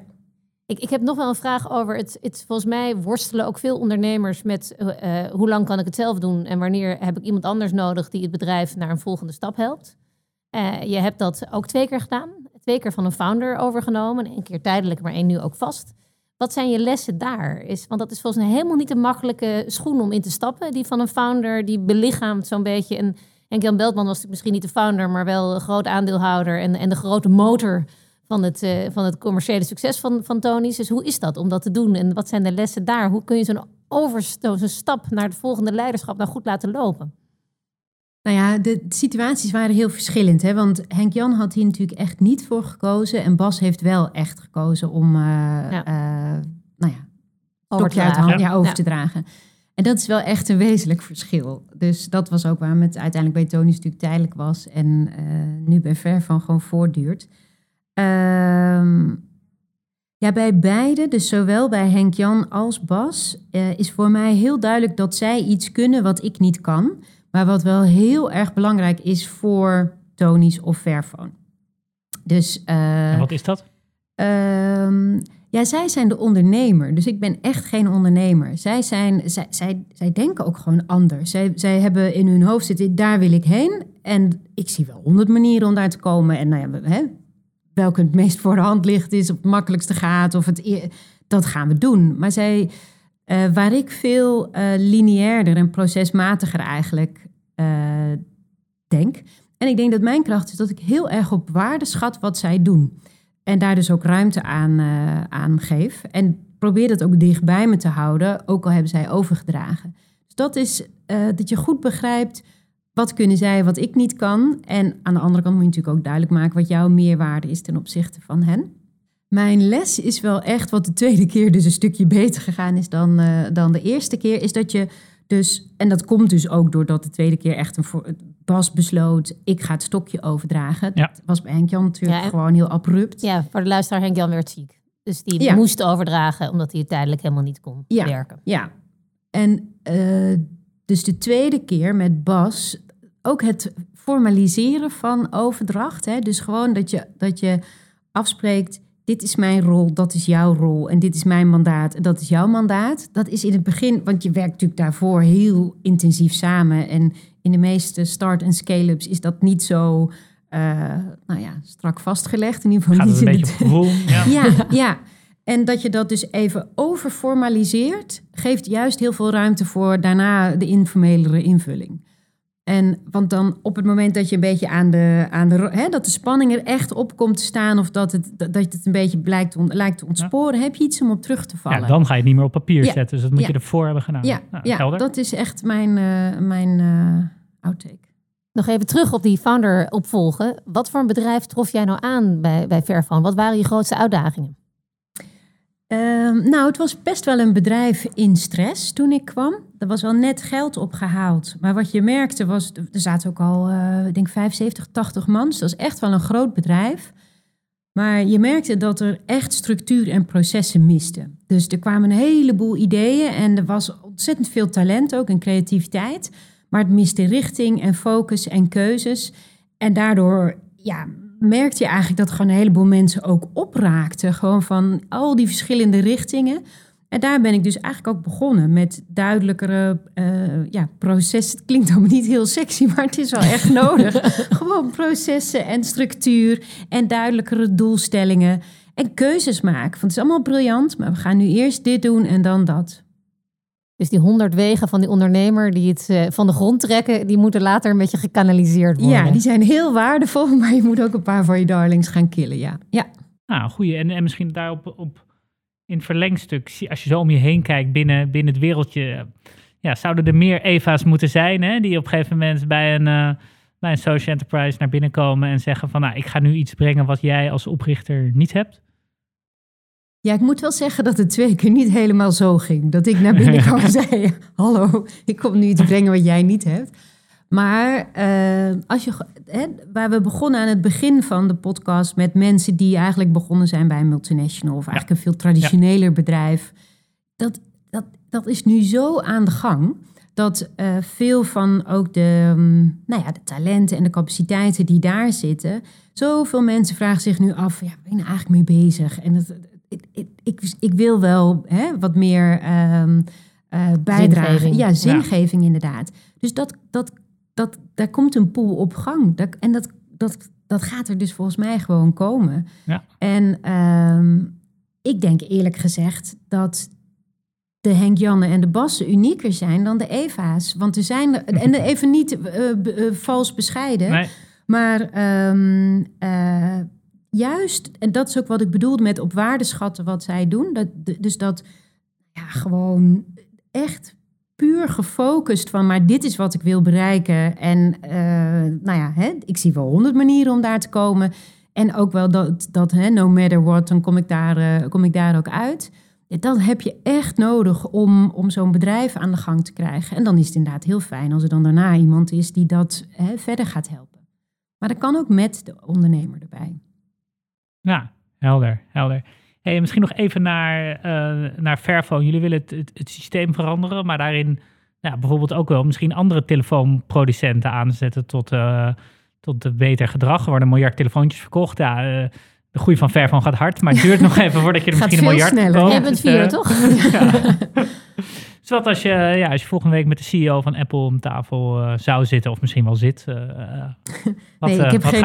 [SPEAKER 4] ik, ik heb nog wel een vraag over het, het. Volgens mij worstelen ook veel ondernemers met eh, hoe lang kan ik het zelf doen en wanneer heb ik iemand anders nodig die het bedrijf naar een volgende stap helpt. Eh, je hebt dat ook twee keer gedaan. Twee keer van een founder overgenomen. Eén keer tijdelijk, maar één nu ook vast. Wat zijn je lessen daar? Is, want dat is volgens mij helemaal niet een makkelijke schoen om in te stappen. Die van een founder, die belichaamt zo'n beetje. En Henk Jan Beltman was misschien niet de founder, maar wel een groot aandeelhouder en, en de grote motor van het, eh, van het commerciële succes van, van Tony's. Dus hoe is dat om dat te doen? En wat zijn de lessen daar? Hoe kun je zo'n overstoot, zo'n stap naar het volgende leiderschap nou goed laten lopen?
[SPEAKER 2] Nou ja, de situaties waren heel verschillend. Hè? Want Henk Jan had hier natuurlijk echt niet voor gekozen. En Bas heeft wel echt gekozen om uh,
[SPEAKER 4] Ja.
[SPEAKER 2] uh, nou ja,
[SPEAKER 4] Over te dragen.
[SPEAKER 2] ja, over
[SPEAKER 4] Ja.
[SPEAKER 2] te dragen. En dat is wel echt een wezenlijk verschil. Dus dat was ook waarom het uiteindelijk bij Tony's natuurlijk tijdelijk was. En eh, nu bij Ver van gewoon voortduurt. Ehm, Ja, bij beide, dus zowel bij Henk-Jan als Bas, eh, is voor mij heel duidelijk dat zij iets kunnen wat ik niet kan. Maar wat wel heel erg belangrijk is voor Tony's of Fairphone. Dus, uh,
[SPEAKER 3] en wat is dat?
[SPEAKER 2] Ehm, ja, zij zijn de ondernemer. Dus ik ben echt geen ondernemer. Zij, zijn, zij, zij, zij denken ook gewoon anders. Zij, zij hebben in hun hoofd zitten, daar wil ik heen. En ik zie wel honderd manieren om daar te komen. En nou ja, hè, welke het meest voor de hand ligt is, of het makkelijkste gaat, of het, dat gaan we doen. Maar zij, uh, waar ik veel uh, lineairder en procesmatiger eigenlijk uh, denk. En ik denk dat mijn kracht is dat ik heel erg op waarde schat wat zij doen. En daar dus ook ruimte aan, aan geef. En probeer dat ook dichtbij me te houden, ook al hebben zij overgedragen. Dus dat is dat je goed begrijpt wat kunnen zij wat ik niet kan? En aan de andere kant moet je natuurlijk ook duidelijk maken wat jouw meerwaarde is ten opzichte van hen. Mijn les is wel echt, wat de tweede keer dus een stukje beter gegaan is dan, dan de eerste keer, is dat je dus, en dat komt dus ook doordat de tweede keer echt een voor, Bas besloot, ik ga het stokje overdragen.
[SPEAKER 3] Ja.
[SPEAKER 2] Dat was bij Henk-Jan natuurlijk ja, gewoon heel abrupt.
[SPEAKER 4] Ja, voor de luisteraar, Henk-Jan werd ziek. Dus die ja. moest overdragen, omdat hij tijdelijk helemaal niet kon
[SPEAKER 2] ja.
[SPEAKER 4] werken.
[SPEAKER 2] Ja, en uh, dus de tweede keer met Bas, ook het formaliseren van overdracht. Hè? Dus gewoon dat je, dat je afspreekt, dit is mijn rol, dat is jouw rol en dit is mijn mandaat en dat is jouw mandaat. Dat is in het begin, want je werkt natuurlijk daarvoor heel intensief samen. En in de meeste start- en scale-ups is dat niet zo uh, nou ja, strak vastgelegd. In ieder geval
[SPEAKER 3] Gaat
[SPEAKER 2] niet
[SPEAKER 3] het een beetje
[SPEAKER 2] het-
[SPEAKER 3] gevoel? Ja.
[SPEAKER 2] ja, ja. En dat je dat dus even overformaliseert, geeft juist heel veel ruimte voor daarna de informelere invulling. En want dan op het moment dat je een beetje aan de, aan de hè, dat de spanning er echt op komt te staan, of dat het, dat het een beetje blijkt, on- lijkt te ontsporen, heb je iets om op terug te vallen.
[SPEAKER 3] Ja, dan ga je het niet meer op papier
[SPEAKER 2] Ja.
[SPEAKER 3] zetten. Dus dat moet
[SPEAKER 2] Ja.
[SPEAKER 3] je ervoor hebben gedaan.
[SPEAKER 2] ja,
[SPEAKER 3] Nou,
[SPEAKER 2] dat is echt mijn, eh, mijn eh, outtake.
[SPEAKER 4] Nog even terug op die founder opvolgen. Wat voor een bedrijf trof jij nou aan bij, bij Fairphone? Wat waren je grootste uitdagingen?
[SPEAKER 2] Ehm, nou, het was best wel een bedrijf in stress toen ik kwam. Er was wel net geld opgehaald. Maar wat je merkte was, er zaten ook al, eh, ik denk 75, 80 man. Dus dat was echt wel een groot bedrijf. Maar je merkte dat er echt structuur en processen misten. Dus er kwamen een heleboel ideeën en er was ontzettend veel talent ook en creativiteit. Maar het miste richting en focus en keuzes. En daardoor ja, merkte je eigenlijk dat gewoon een heleboel mensen ook opraakten. Gewoon van al die verschillende richtingen. En daar ben ik dus eigenlijk ook begonnen met duidelijkere eh, ja, processen. Het klinkt allemaal niet heel sexy, maar het is wel echt nodig. Gewoon processen en structuur en duidelijkere doelstellingen. En keuzes maken. Want het is allemaal briljant, maar we gaan nu eerst dit doen en dan dat.
[SPEAKER 4] Dus die honderd wegen van die ondernemer die het eh, van de grond trekken, die moeten later een beetje gekanaliseerd worden.
[SPEAKER 2] Ja, die zijn heel waardevol, maar je moet ook een paar van je darlings gaan killen. Ja, ja.
[SPEAKER 3] Nou, goeie. En, en misschien daarop op, in het verlengstuk, als je zo om je heen kijkt binnen, binnen het wereldje, ja, zouden er meer Eva's moeten zijn, hè, die op een gegeven moment bij een, eh, bij een social enterprise naar binnen komen en zeggen van, nou, ik ga nu iets brengen wat jij als oprichter niet hebt?
[SPEAKER 2] Ja, ik moet wel zeggen dat het twee keer niet helemaal zo ging. Dat ik naar binnen kwam en zei: Hallo, ik kom nu iets brengen wat jij niet hebt. Maar eh, als je, hè, waar we begonnen aan het begin van de podcast met mensen die eigenlijk begonnen zijn bij een multinational of eigenlijk een veel traditioneler bedrijf, dat, dat, dat is nu zo aan de gang dat eh, veel van ook de, mm, nou ja, de talenten en de capaciteiten die daar zitten, zoveel mensen vragen zich nu af: ja, ben je nou eigenlijk mee bezig? En dat, ik, ik, wil wel hè, wat meer bijdragen.
[SPEAKER 4] Zingeving.
[SPEAKER 2] Ja, zingeving inderdaad. Dus dat, dat, dat, daar komt een pool op gang. Dat, en dat, dat, dat gaat er dus volgens mij gewoon komen.
[SPEAKER 3] Ja.
[SPEAKER 2] En ehm, ik denk eerlijk gezegd dat de Henk Janne en de Bassen unieker zijn dan de Eva's. Want er zijn, er- en even niet eh, eh, vals bescheiden,
[SPEAKER 3] Nee?
[SPEAKER 2] maar ehm, eh, juist, en dat is ook wat ik bedoelde met op waarde schatten wat zij doen. Dat, dus dat ja, gewoon echt puur gefocust van, maar dit is wat ik wil bereiken. En eh, nou ja, hè, ik zie wel honderd manieren om daar te komen. En ook wel dat, dat hè, no matter what, dan kom ik daar, eh, kom ik daar ook uit. Dat heb je echt nodig om, om zo'n bedrijf aan de gang te krijgen. En dan is het inderdaad heel fijn als er dan daarna iemand is die dat hè, verder gaat helpen. Maar dat kan ook met de ondernemer erbij.
[SPEAKER 3] Ja, helder, helder. Hey, misschien nog even naar, eh, naar Fairphone. Jullie willen het, het, het systeem veranderen, maar daarin ja, bijvoorbeeld ook wel misschien andere telefoonproducenten aanzetten tot, eh, tot beter gedrag. Er worden een miljard telefoontjes verkocht. Ja, eh, de groei van Fairphone gaat hard, maar het duurt nog even voordat je er misschien een
[SPEAKER 2] veel
[SPEAKER 3] miljard
[SPEAKER 2] sneller.
[SPEAKER 3] koopt.
[SPEAKER 4] Jij bent
[SPEAKER 3] Dus,
[SPEAKER 4] vier,
[SPEAKER 3] eh,
[SPEAKER 4] toch?
[SPEAKER 3] Dus wat als je, ja, als je volgende week met de CEO van Apple om tafel eh, zou zitten, of misschien wel zit. eh, eh, wat,
[SPEAKER 2] Nee, ik
[SPEAKER 3] eh,
[SPEAKER 2] heb
[SPEAKER 3] wat
[SPEAKER 2] geen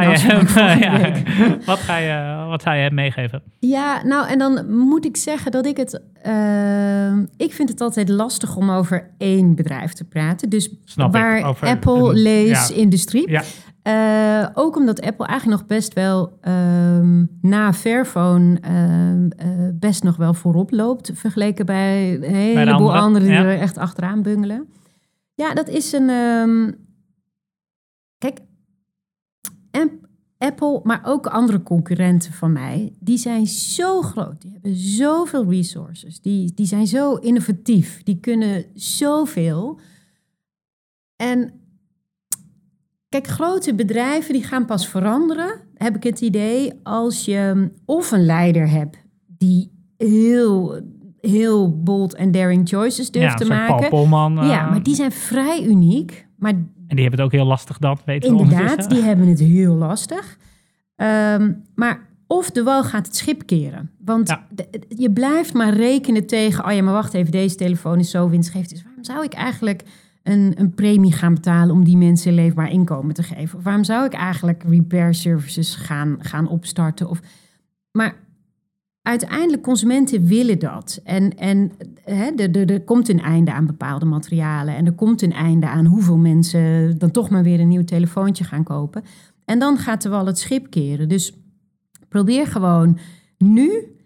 [SPEAKER 3] ga je ja, wat, ga je, wat zou je hem meegeven?
[SPEAKER 2] Ja, nou en dan moet ik zeggen dat ik het. eh, ik vind het altijd lastig om over één bedrijf te praten. Dus
[SPEAKER 3] Snap ik,
[SPEAKER 2] waar
[SPEAKER 3] over
[SPEAKER 2] Apple
[SPEAKER 3] een-
[SPEAKER 2] lees
[SPEAKER 3] ja.
[SPEAKER 2] industrie.
[SPEAKER 3] Ja.
[SPEAKER 2] Eh, ook omdat Apple eigenlijk nog best wel ehm, na Fairphone eh, best nog wel voorop loopt. Vergeleken bij een heleboel
[SPEAKER 3] anderen,
[SPEAKER 2] anderen die
[SPEAKER 3] ja.
[SPEAKER 2] er echt achteraan bungelen. Ja, dat is een. ehm, kijk, Apple, maar ook andere concurrenten van mij, die zijn zo groot. Die hebben zoveel resources. Die, die zijn zo innovatief. Die kunnen zoveel. En kijk, grote bedrijven die gaan pas veranderen, heb ik het idee, als je of een leider hebt die heel, heel bold en daring choices durft
[SPEAKER 3] ja,
[SPEAKER 2] te maken.
[SPEAKER 3] Paul Polman. eh,
[SPEAKER 2] ja, maar die zijn vrij uniek. Maar
[SPEAKER 3] En die hebben het ook heel lastig dan, weten we
[SPEAKER 2] Inderdaad, die hebben het heel lastig. Ehm, maar of de wal gaat het schip keren. Want
[SPEAKER 3] Ja.
[SPEAKER 2] de- je blijft maar rekenen tegen... oh ja, maar wacht even, deze telefoon is zo winstgevend. Dus waarom zou ik eigenlijk een, een premie gaan betalen... om die mensen leefbaar inkomen te geven? Waarom zou ik eigenlijk repair services gaan, gaan opstarten? Of, maar uiteindelijk, consumenten willen dat. En, en hè, er, er, er komt een einde aan bepaalde materialen. En er komt een einde aan hoeveel mensen dan toch maar weer een nieuw telefoontje gaan kopen. En dan gaat er wel het schip keren. Dus probeer gewoon nu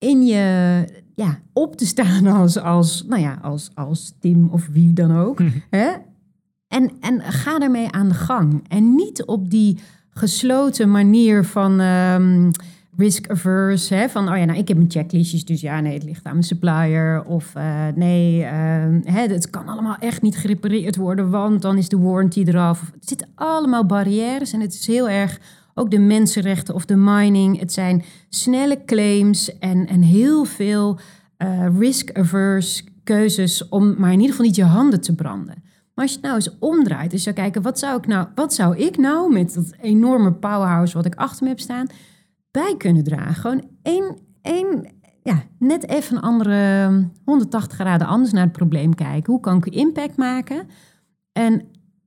[SPEAKER 2] in je ja, op te staan als, als, nou ja, als, als Tim of wie dan ook.
[SPEAKER 3] Mhm.
[SPEAKER 2] Hè? En, en ga daarmee aan de gang. En niet op die gesloten manier van ehm, risk averse. Hè? Van, oh ja, nou, ik heb mijn checklistjes, dus ja, nee, het ligt aan mijn supplier. Of eh, nee, ehm, hè, het kan allemaal echt niet gerepareerd worden, want dan is de warranty eraf. Het zitten allemaal barrières en het is heel erg ook de mensenrechten of de mining. Het zijn snelle claims en, en heel veel eh, risk-averse keuzes om maar in ieder geval niet je handen te branden. Maar als je het nou eens omdraait, dus zou kijken, wat zou ik nou, wat zou ik nou met dat enorme powerhouse wat ik achter me heb staan, bij kunnen dragen? Gewoon één, één ja, net even een andere 180 graden anders naar het probleem kijken. Hoe kan ik impact maken? En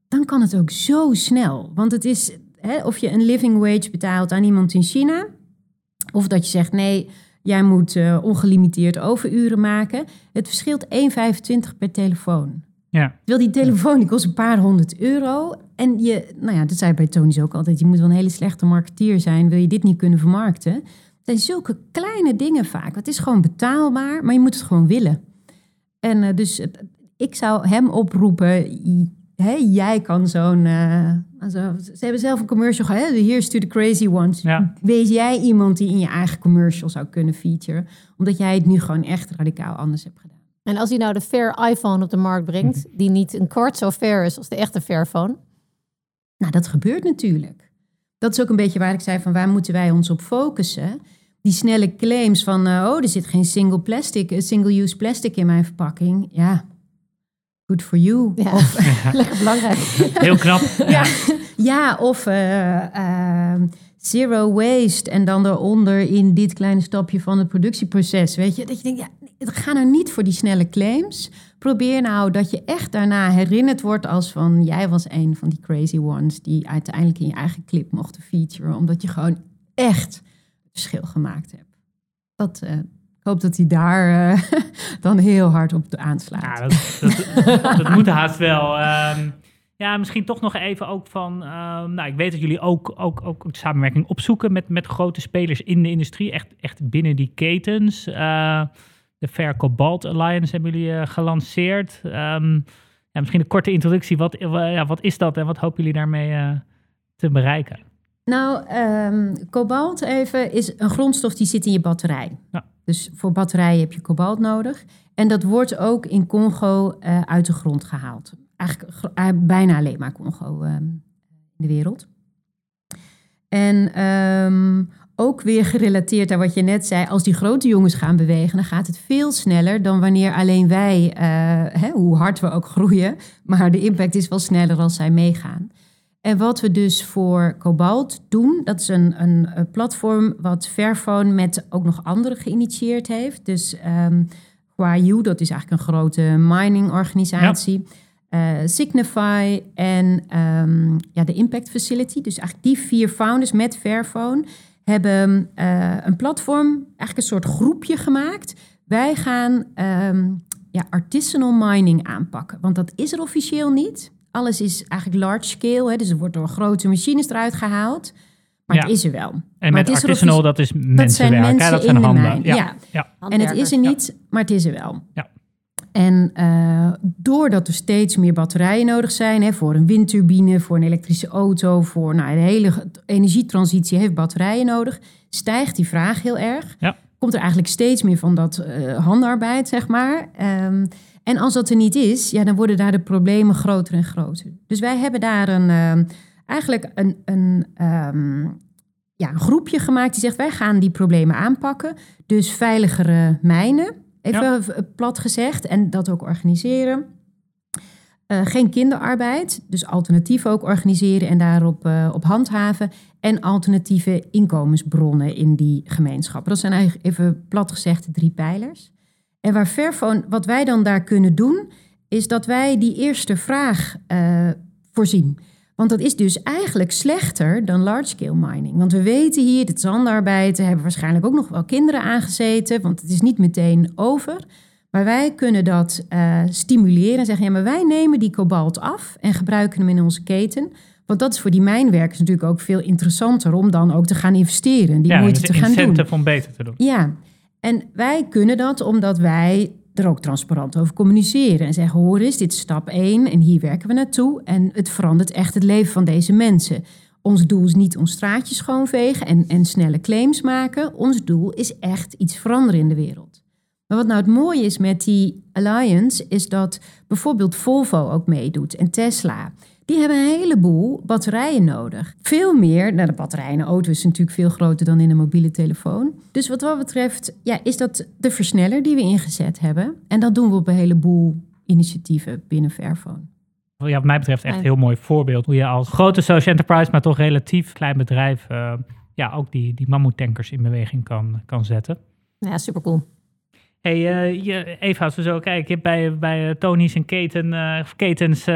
[SPEAKER 2] dan kan het ook zo snel. Want het is hè, of je een living wage betaalt aan iemand in China, of dat je zegt nee, jij moet eh, ongelimiteerd overuren maken. Het verschilt 1,25 per telefoon.
[SPEAKER 3] Ja.
[SPEAKER 2] Wil die telefoon die kost een paar honderd euro. En je, nou ja, dat zei bij Tony's ook altijd. Je moet wel een hele slechte marketeer zijn. Wil je dit niet kunnen vermarkten? Het zijn zulke kleine dingen vaak. Het is gewoon betaalbaar, maar je moet het gewoon willen. En eh, dus het- ik zou hem oproepen. Hè, jij kan zo'n. eh, zo- ze hebben zelf een commercial gehad. Here's to the crazy ones.
[SPEAKER 3] Ja.
[SPEAKER 2] Wees jij iemand die in je eigen commercial zou kunnen featuren. Omdat jij het nu gewoon echt radicaal anders hebt gedaan.
[SPEAKER 4] En als hij nou de Fair iPhone op de markt brengt, die niet een kwart zo fair is als de echte Fairphone.
[SPEAKER 2] Nou, dat gebeurt natuurlijk. Dat is ook een beetje waar ik zei van waar moeten wij ons op focussen. Die snelle claims van, eh, oh, er zit geen single plastic, eh, single-use plastic in mijn verpakking. Ja, good for you.
[SPEAKER 4] Ja.
[SPEAKER 2] Of,
[SPEAKER 4] Lekker belangrijk.
[SPEAKER 3] Heel knap.
[SPEAKER 2] ja, ja, of eh, eh, zero waste en dan daaronder in dit kleine stapje van het productieproces. Weet je, dat je denkt, ja, ga nou niet voor die snelle claims. Probeer nou dat je echt daarna herinnerd wordt als van jij was een van die crazy ones die uiteindelijk in je eigen clip mochten featuren, omdat je gewoon echt het verschil gemaakt hebt. Dat, eh, ik hoop dat hij daar eh, dan heel hard op aanslaat.
[SPEAKER 3] Ja, dat, dat, dat moet haast wel. Ehm, ja, misschien toch nog even ook van... ehm, nou, ik weet dat jullie ook, ook, ook samenwerking opzoeken met, met grote spelers in de industrie. Echt, echt binnen die ketens. Eh, de Fair Cobalt Alliance hebben jullie eh, gelanceerd. Ehm, ja, misschien een korte introductie. Wat, ja, wat is dat en wat hopen jullie daarmee te bereiken?
[SPEAKER 2] Nou, kobalt even is een grondstof die zit in je batterij.
[SPEAKER 3] Ja.
[SPEAKER 2] Dus voor batterijen heb je kobalt nodig. En dat wordt ook in Congo eh, uit de grond gehaald. Eigenlijk eh, bijna alleen maar Congo ehm, in de wereld. En ehm, ook weer gerelateerd aan wat je net zei. Als die grote jongens gaan bewegen, dan gaat het veel sneller dan wanneer alleen wij, eh, hè, hoe hard we ook groeien. Maar de impact is wel sneller als zij meegaan. En wat we dus voor Cobalt doen, dat is een, een, platform wat Fairphone met ook nog anderen geïnitieerd heeft. Dus um, Huayu, dat is eigenlijk een grote miningorganisatie. Ja. Uh, Signify en um, ja, de Impact Facility. Dus eigenlijk die vier founders met Fairphone hebben uh, een platform, eigenlijk een soort groepje gemaakt. Wij gaan um, ja, artisanal mining aanpakken, want dat is er officieel niet. Alles is eigenlijk large scale, hè, dus er wordt door grote machines eruit gehaald. Maar ja. het is er wel.
[SPEAKER 3] En
[SPEAKER 2] maar
[SPEAKER 3] met artisanal, dat is mensenwerk. Dat zijn mensen dat zijn
[SPEAKER 2] in
[SPEAKER 3] handen.
[SPEAKER 2] de mijn. Ja. Ja.
[SPEAKER 3] ja.
[SPEAKER 2] En het is er niet, maar het is er wel.
[SPEAKER 3] Ja.
[SPEAKER 2] En uh, doordat er steeds meer batterijen nodig zijn, hè, voor een windturbine, voor een elektrische auto, voor nou, de hele energietransitie heeft batterijen nodig, stijgt die vraag heel erg.
[SPEAKER 3] Ja.
[SPEAKER 2] Komt er eigenlijk steeds meer van dat uh, handarbeid, zeg maar. Um, en als dat er niet is, ja, dan worden daar de problemen groter en groter. Dus wij hebben daar een, uh, eigenlijk een, een, um, ja, een groepje gemaakt die zegt: wij gaan die problemen aanpakken. Dus veiligere mijnen, even ja. plat gezegd, en dat ook organiseren. Uh, geen kinderarbeid, dus alternatief ook organiseren en daarop uh, op handhaven. En alternatieve inkomensbronnen in die gemeenschappen. Dat zijn eigenlijk even plat gezegd de drie pijlers. En waar Fairphone, wat wij dan daar kunnen doen, is dat wij die eerste vraag uh, voorzien. Want dat is dus eigenlijk slechter dan large-scale mining. Want we weten hier, de zandarbeid, hebben waarschijnlijk ook nog wel kinderen aangezeten, want het is niet meteen over. Maar wij kunnen dat uh, stimuleren en zeggen, ja, maar wij nemen die kobalt af en gebruiken hem in onze keten. Want dat is voor die mijnwerkers natuurlijk ook veel interessanter om dan ook te gaan investeren. Die
[SPEAKER 3] ja,
[SPEAKER 2] moeite te gaan doen.
[SPEAKER 3] om beter te doen.
[SPEAKER 2] Ja, en wij kunnen dat omdat wij er ook transparant over communiceren. En zeggen, hoor eens, dit is stap 1 en hier werken we naartoe. En het verandert echt het leven van deze mensen. Ons doel is niet ons straatje schoonvegen en, en snelle claims maken. Ons doel is echt iets veranderen in de wereld. Maar wat nou het mooie is met die alliance, is dat bijvoorbeeld Volvo ook meedoet en Tesla. Die hebben een heleboel batterijen nodig. Veel meer, nou de batterij in een auto is natuurlijk veel groter dan in een mobiele telefoon. Dus wat dat betreft, ja, is dat de versneller die we ingezet hebben. En dat doen we op een heleboel initiatieven binnen Fairphone.
[SPEAKER 3] Ja, wat mij betreft echt een heel mooi voorbeeld. Hoe je als grote social enterprise, maar toch relatief klein bedrijf... Uh, ja, ook die, die mammoetankers in beweging kan, kan zetten.
[SPEAKER 4] Ja, super cool.
[SPEAKER 3] Hey, uh, je, Eva, we zo kijken, je hebt bij, bij uh, Tony's en keten, uh, ketens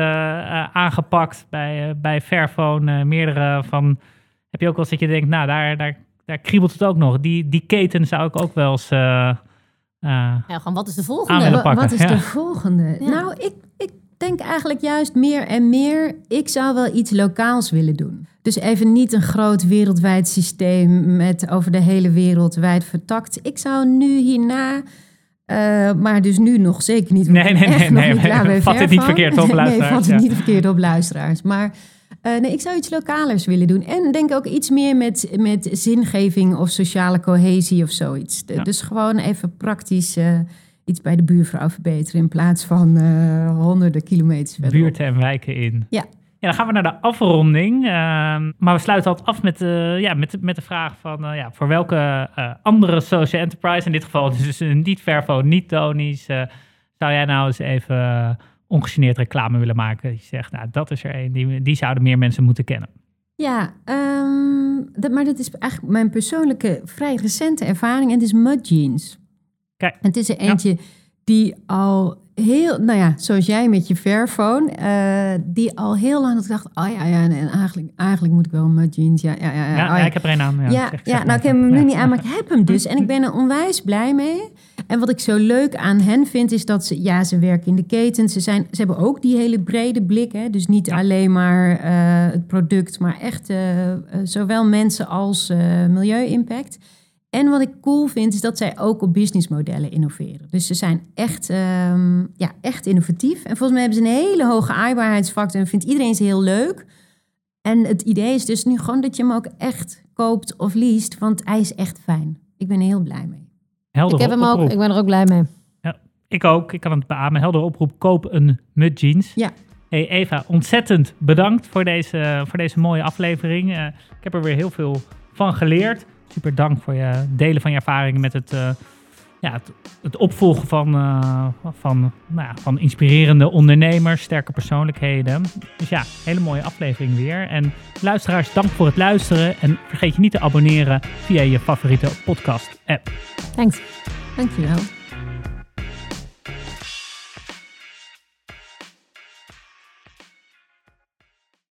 [SPEAKER 3] aangepakt, bij, bij Fairphone meerdere van... Heb je ook wel eens dat je denkt, nou, daar, daar, daar kriebelt het ook nog. Die, die keten zou ik ook wel eens...
[SPEAKER 4] ja, gewoon, wat is de volgende?
[SPEAKER 2] Wat, wat is ja. de volgende? Ja. Nou, ik, ik denk eigenlijk juist meer en meer... Ik zou wel iets lokaals willen doen. Dus even niet een groot wereldwijd systeem met over de hele wereld wijd vertakt. Ik zou nu hierna... Uh, maar dus nu nog zeker niet.
[SPEAKER 3] Nee, nee, nee. nee, nee. Vat het niet verkeerd op, luisteraars.
[SPEAKER 2] nee, vat het ja. niet verkeerd op, luisteraars. Maar uh, nee, ik zou iets lokalers willen doen. En denk ook iets meer met, met zingeving of sociale cohesie of zoiets. De, ja. Dus gewoon even praktisch uh, iets bij de buurvrouw verbeteren... in plaats van honderden kilometers verderop.
[SPEAKER 3] Buurten en wijken in.
[SPEAKER 2] Ja.
[SPEAKER 3] Dan gaan we naar de afronding. Uh, maar we sluiten altijd af met, uh, ja, met, met de vraag van uh, ja, voor welke andere social enterprise, in dit geval dus niet Vervo, niet Tony's, zou jij nou eens even ongegeneerd reclame willen maken? Je zegt, nou, dat is er één, die, die zouden meer mensen moeten kennen.
[SPEAKER 2] Ja, um, dat, maar dat is eigenlijk mijn persoonlijke, vrij recente ervaring. En het is Mud Jeans.
[SPEAKER 3] Kijk.
[SPEAKER 2] En het is er eentje ja. Die al heel, nou ja, zoals jij met je Fairphone, uh, die al heel lang had gedacht, oh ja, ja, en eigenlijk, eigenlijk moet ik wel mijn jeans, ja, ja, ja.
[SPEAKER 3] Ja,
[SPEAKER 2] oh,
[SPEAKER 3] ja. ik heb er een aan. Ja,
[SPEAKER 2] ja, nou, ik heb hem nu niet aan, maar ik heb hem dus. En ik ben er onwijs blij mee. En wat ik zo leuk aan hen vind, is dat ze, ja, ze werken in de keten. Ze, zijn, ze hebben ook die hele brede blik, hè. Dus niet alleen maar uh, het product, maar echt uh, zowel mensen als milieu-impact. En wat ik cool vind, is dat zij ook op businessmodellen innoveren. Dus ze zijn echt, um, ja, echt innovatief. En volgens mij hebben ze een hele hoge aaibaarheidsfactor en vindt iedereen ze heel leuk. En het idee is dus nu gewoon dat je hem ook echt koopt of leest, want hij is echt fijn. Ik ben er heel blij mee.
[SPEAKER 3] Helder
[SPEAKER 4] ik heb hem
[SPEAKER 3] oproep.
[SPEAKER 4] ook, ik ben er ook blij mee.
[SPEAKER 3] Ja, ik ook, ik kan het beamen. Helder oproep, koop een mud jeans.
[SPEAKER 2] Ja.
[SPEAKER 3] Hey Eva, ontzettend bedankt voor deze, voor deze mooie aflevering. Uh, ik heb er weer heel veel van geleerd. Super dank voor je delen van je ervaringen met het, uh, ja, het, opvolgen van, uh, van, nou ja, van inspirerende ondernemers, sterke persoonlijkheden. Dus ja, hele mooie aflevering weer. En luisteraars, dank voor het luisteren. En vergeet je niet te abonneren via je favoriete podcast app.
[SPEAKER 4] Thanks.
[SPEAKER 2] Dankjewel.